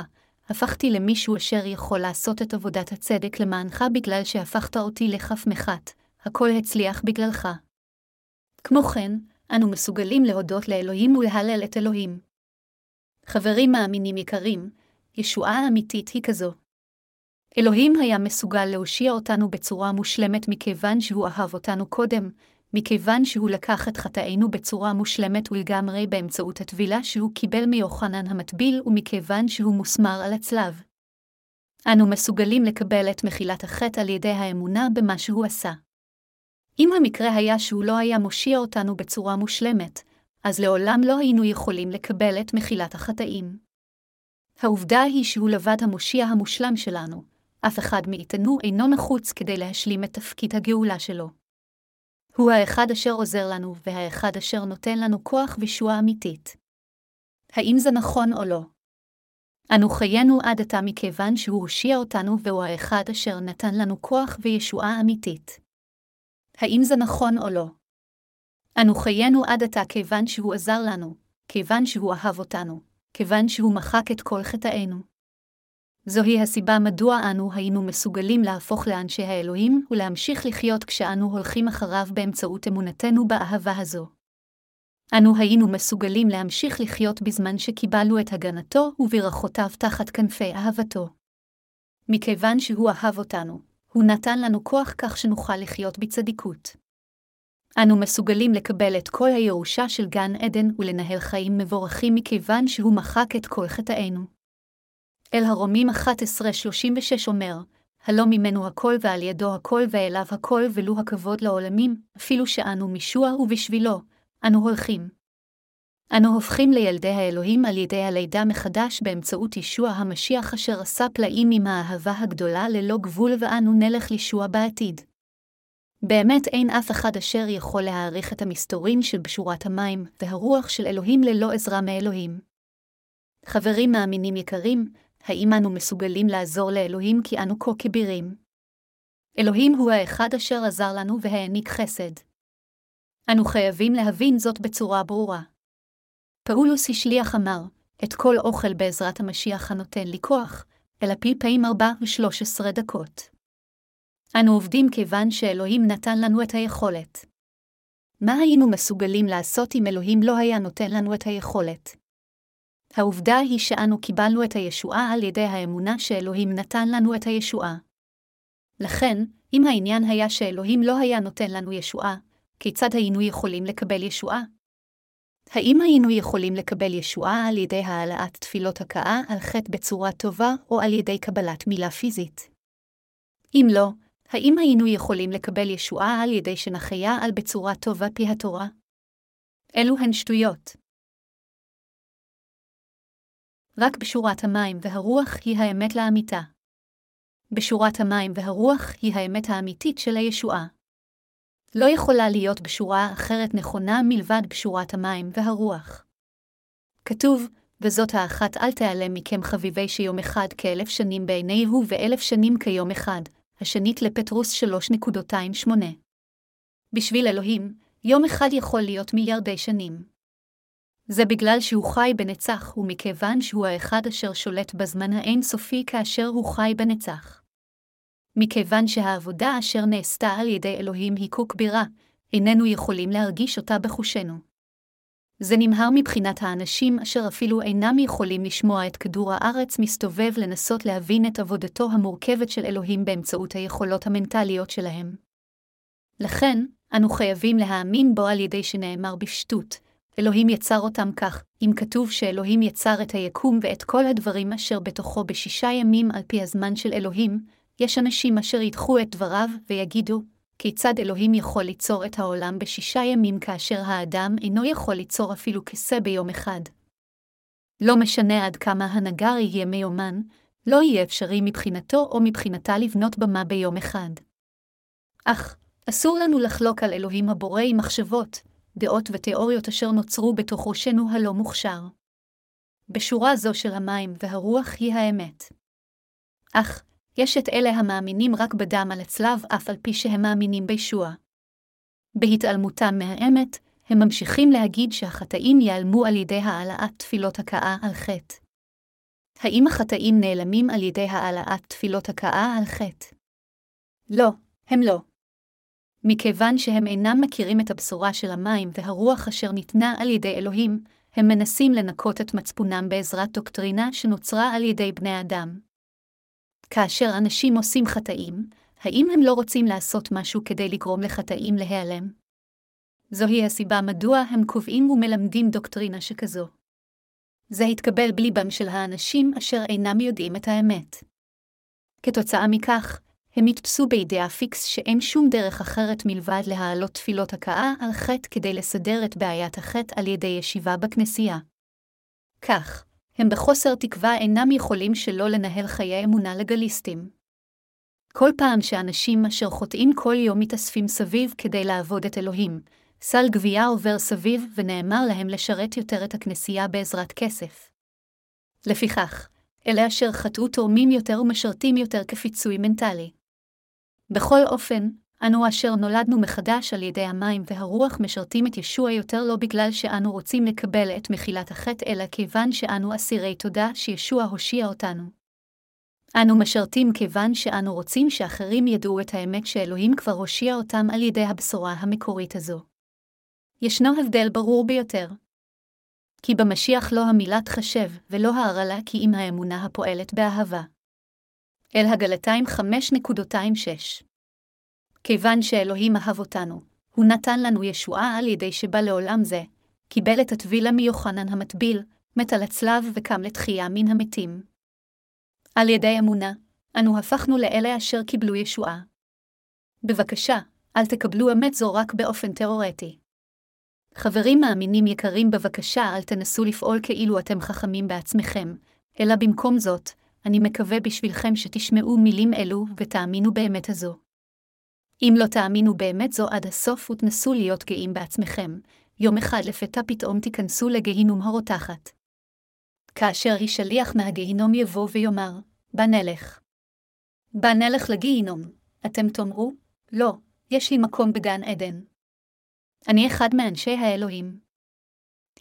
הפכתי למישהו אשר יכול לעשות את עבודת הצדק למענך בגלל שהפכת אותי לכף מחת, הכל הצליח בגללך. כמו כן, אנו מסוגלים להודות לאלוהים ולהלל את אלוהים. חברים מאמינים יקרים, ישועה האמיתית היא כזו. אלוהים היה מסוגל להושיע אותנו בצורה מושלמת מכיוון שהוא אהב אותנו קודם, מכיוון שהוא לקח את חטאינו בצורה מושלמת ולגמרי באמצעות הטבילה שהוא קיבל מיוחנן המטביל ומכיוון שהוא מוסמר על הצלב. אנו מסוגלים לקבל את מחילת החטא על ידי האמונה במה שהוא עשה. אם המקרה היה שהוא לא היה מושיע אותנו בצורה מושלמת, אז לעולם לא היינו יכולים לקבל את מחילת החטאים. העובדה היא שהוא לבד המושיע המושלם שלנו, אף אחד מאיתנו אינו נחוץ כדי להשלים את תפקיד הגאולה שלו. הוא האחד אשר עוזר לנו, והאחד אשר נותן לנו כוח וישועה אמיתית. האם זה נכון או לא? אנו חיינו עד עתה מכיוון שהוא הושיע אותנו והוא האחד אשר נתן לנו כוח וישועה אמיתית. האם זה נכון או לא? אנו חיינו עד עתה כיוון שהוא עזר לנו, כיוון שהוא אהב אותנו, כיוון שהוא מחק את כל חטאינו. זוהי הסיבה מדוע אנו היינו מסוגלים להפוך לאנשי האלוהים ולהמשיך לחיות כשאנו הולכים אחריו באמצעות אמונתנו באהבה הזו. אנו היינו מסוגלים להמשיך לחיות בזמן שקיבלנו את הגנתו וברכותיו תחת כנפי אהבתו. מכיוון שהוא אהב אותנו, הוא נתן לנו כוח כך שנוכל לחיות בצדיקות. אנו מסוגלים לקבל את כל הירושה של גן עדן ולנהל חיים מבורכים מכיוון שהוא מחק את כל חטאינו. אל הרומים 11-36 אומר, הלא ממנו הכל ועל ידו הכל ואליו הכל ולו הכבוד לעולמים, אפילו שאנו משוע ובשבילו, אנו הולכים. אנו הופכים לילדי האלוהים על ידי הלידה מחדש באמצעות ישוע המשיח אשר עשה פלאים עם האהבה הגדולה ללא גבול ואנו נלך לישוע בעתיד. באמת אין אף אחד אשר יכול להעריך את המסתורין של בשורת המים והרוח של אלוהים ללא עזרה מאלוהים. חברים מאמינים יקרים, האם אנו מסוגלים לעזור לאלוהים כי אנו כה כבירים? אלוהים הוא האחד אשר עזר לנו והעניק חסד. אנו חייבים להבין זאת בצורה ברורה. פאולוס השליח אמר, את כל אוכל בעזרת המשיח הנותן לי כוח, אלא פי פעמים ארבע ושלוש עשרה דקות. אנו עובדים כיוון שאלוהים נתן לנו את היכולת. מה היינו מסוגלים לעשות אם אלוהים לא היה נותן לנו את היכולת? העובדה היא שאנו קיבלנו את הישועה על ידי האמונה שאלוהים נתן לנו את הישועה. לכן, אם העניין היה שאלוהים לא היה נותן לנו ישועה, כיצד היינו יכולים לקבל ישועה? האם היינו יכולים לקבל ישועה על ידי העלאת תפילות הכאה על חטא בצורה טובה או על ידי קבלת מילה פיזית? אם לא, האם היינו יכולים לקבל ישועה על ידי שנחיה על בצורה טובה פי התורה? אלו הן שטויות. רק בשורת המים והרוח היא האמת לאמיתה. בשורת המים והרוח היא האמת האמיתית של הישועה. לא יכולה להיות בשורה אחרת נכונה מלבד בשורת המים והרוח. כתוב, וזאת האחת אל תיעלם מכם חביבי שיום אחד כאלף שנים בעיניהו ואלף שנים כיום אחד, השנית לפטרוס 3.28. בשביל אלוהים, יום אחד יכול להיות מיליארדי שנים. זה בגלל שהוא חי בנצח, ומכיוון שהוא האחד אשר שולט בזמן האינסופי כאשר הוא חי בנצח. מכיוון שהעבודה אשר נעשתה על ידי אלוהים היא כה כבירה, איננו יכולים להרגיש אותה בחושנו. זה נמהר מבחינת האנשים אשר אפילו אינם יכולים לשמוע את כדור הארץ מסתובב לנסות להבין את עבודתו המורכבת של אלוהים באמצעות היכולות המנטליות שלהם. לכן, אנו חייבים להאמין בו על ידי שנאמר בפשטות, אלוהים יצר אותם כך, אם כתוב שאלוהים יצר את היקום ואת כל הדברים אשר בתוכו בשישה ימים על פי הזמן של אלוהים, יש אנשים אשר ידחו את דבריו ויגידו, כיצד אלוהים יכול ליצור את העולם בשישה ימים כאשר האדם אינו יכול ליצור אפילו כיסא ביום אחד. לא משנה עד כמה הנגר יהיה מיומן, לא יהיה אפשרי מבחינתו או מבחינתה לבנות במה ביום אחד. אך, אסור לנו לחלוק על אלוהים הבורא עם מחשבות, דעות ותיאוריות אשר נוצרו בתוך ראשנו הלא מוכשר. בשורה זו של המים והרוח היא האמת. אך, יש את אלה המאמינים רק בדם על הצלב אף על פי שהם מאמינים בישוע. בהתעלמותם מהאמת, הם ממשיכים להגיד שהחטאים ייעלמו על ידי העלאת תפילות הכאה על חטא. האם החטאים נעלמים על ידי העלאת תפילות הכאה על חטא? לא, הם לא. מכיוון שהם אינם מכירים את הבשורה של המים והרוח אשר ניתנה על ידי אלוהים, הם מנסים לנקות את מצפונם בעזרת דוקטרינה שנוצרה על ידי בני אדם. כאשר אנשים עושים חטאים, האם הם לא רוצים לעשות משהו כדי לגרום לחטאים להיעלם? זוהי הסיבה מדוע הם קובעים ומלמדים דוקטרינה שכזו. זה התקבל בליבם של האנשים אשר אינם יודעים את האמת. כתוצאה מכך, הם נתפסו בידיעה פיקס שאין שום דרך אחרת מלבד להעלות תפילות הכאה על חטא כדי לסדר את בעיית החטא על ידי ישיבה בכנסייה. כך, הם בחוסר תקווה אינם יכולים שלא לנהל חיי אמונה לגליסטים. כל פעם שאנשים אשר חוטאים כל יום מתאספים סביב כדי לעבוד את אלוהים, סל גבייה עובר סביב ונאמר להם לשרת יותר את הכנסייה בעזרת כסף. לפיכך, אלה אשר חטאו תורמים יותר ומשרתים יותר כפיצוי מנטלי. בכל אופן, אנו אשר נולדנו מחדש על ידי המים והרוח משרתים את ישוע יותר לא בגלל שאנו רוצים לקבל את מחילת החטא, אלא כיוון שאנו אסירי תודה שישוע הושיע אותנו. אנו משרתים כיוון שאנו רוצים שאחרים ידעו את האמת שאלוהים כבר הושיע אותם על ידי הבשורה המקורית הזו. ישנו הבדל ברור ביותר. כי במשיח לא המילה תחשב, ולא ההרעלה כי אם האמונה הפועלת באהבה. אל הגלתיים 5.26 כיוון שאלוהים אהב אותנו, הוא נתן לנו ישועה על ידי שבא לעולם זה, קיבל את הטבילה מיוחנן המטביל, מת על הצלב וקם לתחייה מן המתים. על ידי אמונה, אנו הפכנו לאלה אשר קיבלו ישועה. בבקשה, אל תקבלו אמת זו רק באופן תאורטי. חברים מאמינים יקרים, בבקשה אל תנסו לפעול כאילו אתם חכמים בעצמכם, אלא במקום זאת, אני מקווה בשבילכם שתשמעו מילים אלו ותאמינו באמת הזו. אם לא תאמינו באמת זו עד הסוף ותנסו להיות גאים בעצמכם, יום אחד לפתע פתאום תיכנסו לגיהינום הרותחת. כאשר היא שליח מהגיהינום יבוא ויאמר, בה נלך. בה נלך לגיהינום, אתם תאמרו, לא, יש לי מקום בגן עדן. אני אחד מאנשי האלוהים.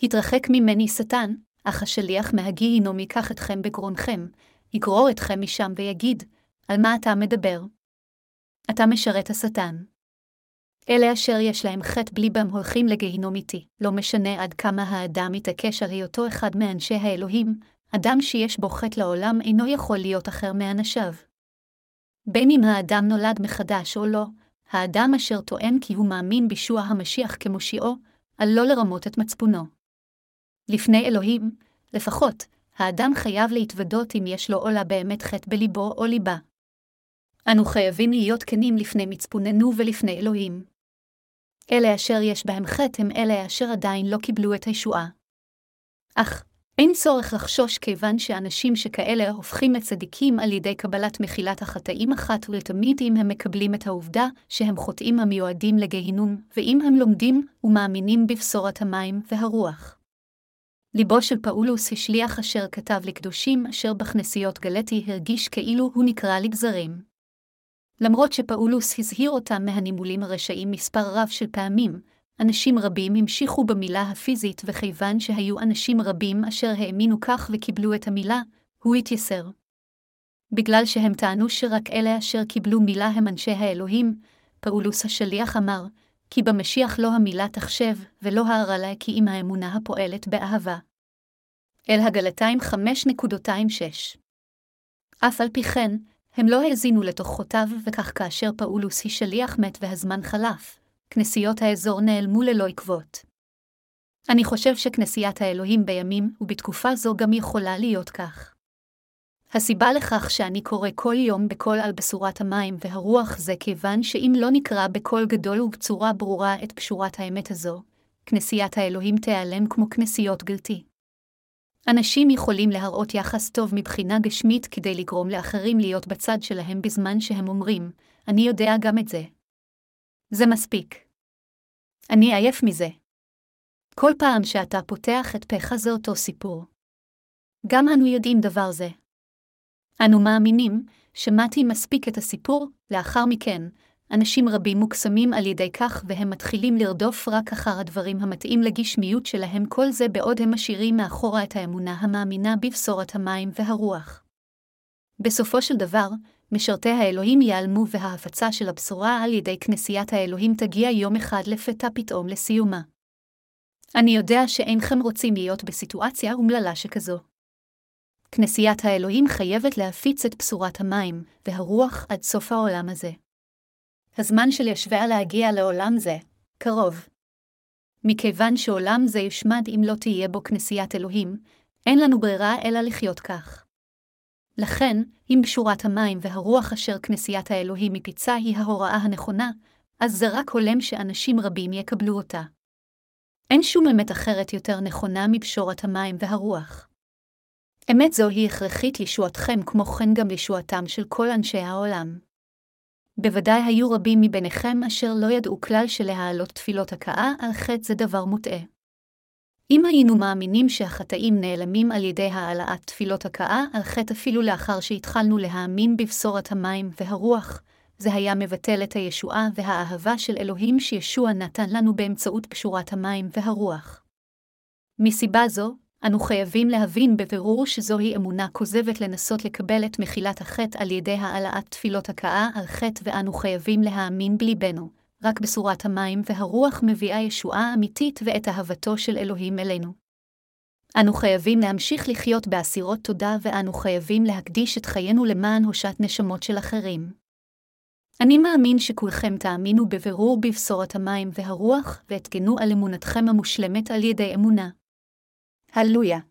התרחק ממני שטן, אך השליח מהגיהינום ייקח אתכם בגרונכם, יגרור אתכם משם ויגיד, על מה אתה מדבר? אתה משרת השטן. אלה אשר יש להם חטא בליבם הולכים לגיהינום איתי, לא משנה עד כמה האדם מתעקש על היותו אחד מאנשי האלוהים, אדם שיש בו חטא לעולם אינו יכול להיות אחר מאנשיו. בין אם האדם נולד מחדש או לא, האדם אשר טוען כי הוא מאמין בישוע המשיח כמושיעו, על לא לרמות את מצפונו. לפני אלוהים, לפחות, האדם חייב להתוודות אם יש לו או לה באמת חטא בליבו או ליבה. אנו חייבים להיות כנים לפני מצפוננו ולפני אלוהים. אלה אשר יש בהם חטא הם אלה אשר עדיין לא קיבלו את הישועה. אך, אין צורך לחשוש כיוון שאנשים שכאלה הופכים לצדיקים על ידי קבלת מחילת החטאים אחת ולתמיד אם הם מקבלים את העובדה שהם חוטאים המיועדים לגיהינום, ואם הם לומדים ומאמינים בבשורת המים והרוח. ליבו של פאולוס השליח אשר כתב לקדושים אשר בכנסיות גלתי הרגיש כאילו הוא נקרא לגזרים. למרות שפאולוס הזהיר אותם מהנימולים הרשעים מספר רב של פעמים, אנשים רבים המשיכו במילה הפיזית, וכיוון שהיו אנשים רבים אשר האמינו כך וקיבלו את המילה, הוא התייסר. בגלל שהם טענו שרק אלה אשר קיבלו מילה הם אנשי האלוהים, פאולוס השליח אמר, כי במשיח לא המילה תחשב, ולא הערלה כי אם האמונה הפועלת באהבה. אל הגלתיים 5.26 אף על פי כן, הם לא האזינו לתוכחותיו, וכך כאשר פאולוס היא שליח מת והזמן חלף, כנסיות האזור נעלמו ללא עקבות. אני חושב שכנסיית האלוהים בימים ובתקופה זו גם יכולה להיות כך. הסיבה לכך שאני קורא כל יום בקול על בשורת המים והרוח זה כיוון שאם לא נקרא בקול גדול ובצורה ברורה את פשורת האמת הזו, כנסיית האלוהים תיעלם כמו כנסיות גלתי. אנשים יכולים להראות יחס טוב מבחינה גשמית כדי לגרום לאחרים להיות בצד שלהם בזמן שהם אומרים, אני יודע גם את זה. זה מספיק. אני עייף מזה. כל פעם שאתה פותח את פך זה אותו סיפור. גם אנו יודעים דבר זה. אנו מאמינים, שמעתי מספיק את הסיפור, לאחר מכן, אנשים רבים מוקסמים על ידי כך והם מתחילים לרדוף רק אחר הדברים המתאים לגשמיות שלהם כל זה בעוד הם משאירים מאחורה את האמונה המאמינה בבשורת המים והרוח. בסופו של דבר, משרתי האלוהים ייעלמו וההפצה של הבשורה על ידי כנסיית האלוהים תגיע יום אחד לפתע פתאום לסיומה. אני יודע שאינכם רוצים להיות בסיטואציה אומללה שכזו. כנסיית האלוהים חייבת להפיץ את בשורת המים והרוח עד סוף העולם הזה. הזמן של ישביה להגיע לעולם זה, קרוב. מכיוון שעולם זה יושמד אם לא תהיה בו כנסיית אלוהים, אין לנו ברירה אלא לחיות כך. לכן, אם בשורת המים והרוח אשר כנסיית האלוהים מפיצה היא ההוראה הנכונה, אז זה רק הולם שאנשים רבים יקבלו אותה. אין שום אמת אחרת יותר נכונה מבשורת המים והרוח. אמת זו היא הכרחית לישועתכם כמו כן גם לישועתם של כל אנשי העולם. בוודאי היו רבים מביניכם אשר לא ידעו כלל שלהעלות תפילות הכאה על חטא זה דבר מוטעה. אם היינו מאמינים שהחטאים נעלמים על ידי העלאת תפילות הכאה על חטא אפילו לאחר שהתחלנו להאמין בבשורת המים והרוח, זה היה מבטל את הישועה והאהבה של אלוהים שישוע נתן לנו באמצעות פשורת המים והרוח. מסיבה זו, אנו חייבים להבין בבירור שזוהי אמונה כוזבת לנסות לקבל את מחילת החטא על ידי העלאת תפילות הכאה על חטא ואנו חייבים להאמין בליבנו, רק בשורת המים והרוח מביאה ישועה אמיתית ואת אהבתו של אלוהים אלינו. אנו חייבים להמשיך לחיות באסירות תודה ואנו חייבים להקדיש את חיינו למען הושת נשמות של אחרים. אני מאמין שכולכם תאמינו בבירור בבשורת המים והרוח, ואתגנו על אמונתכם המושלמת על ידי אמונה. Aleluya.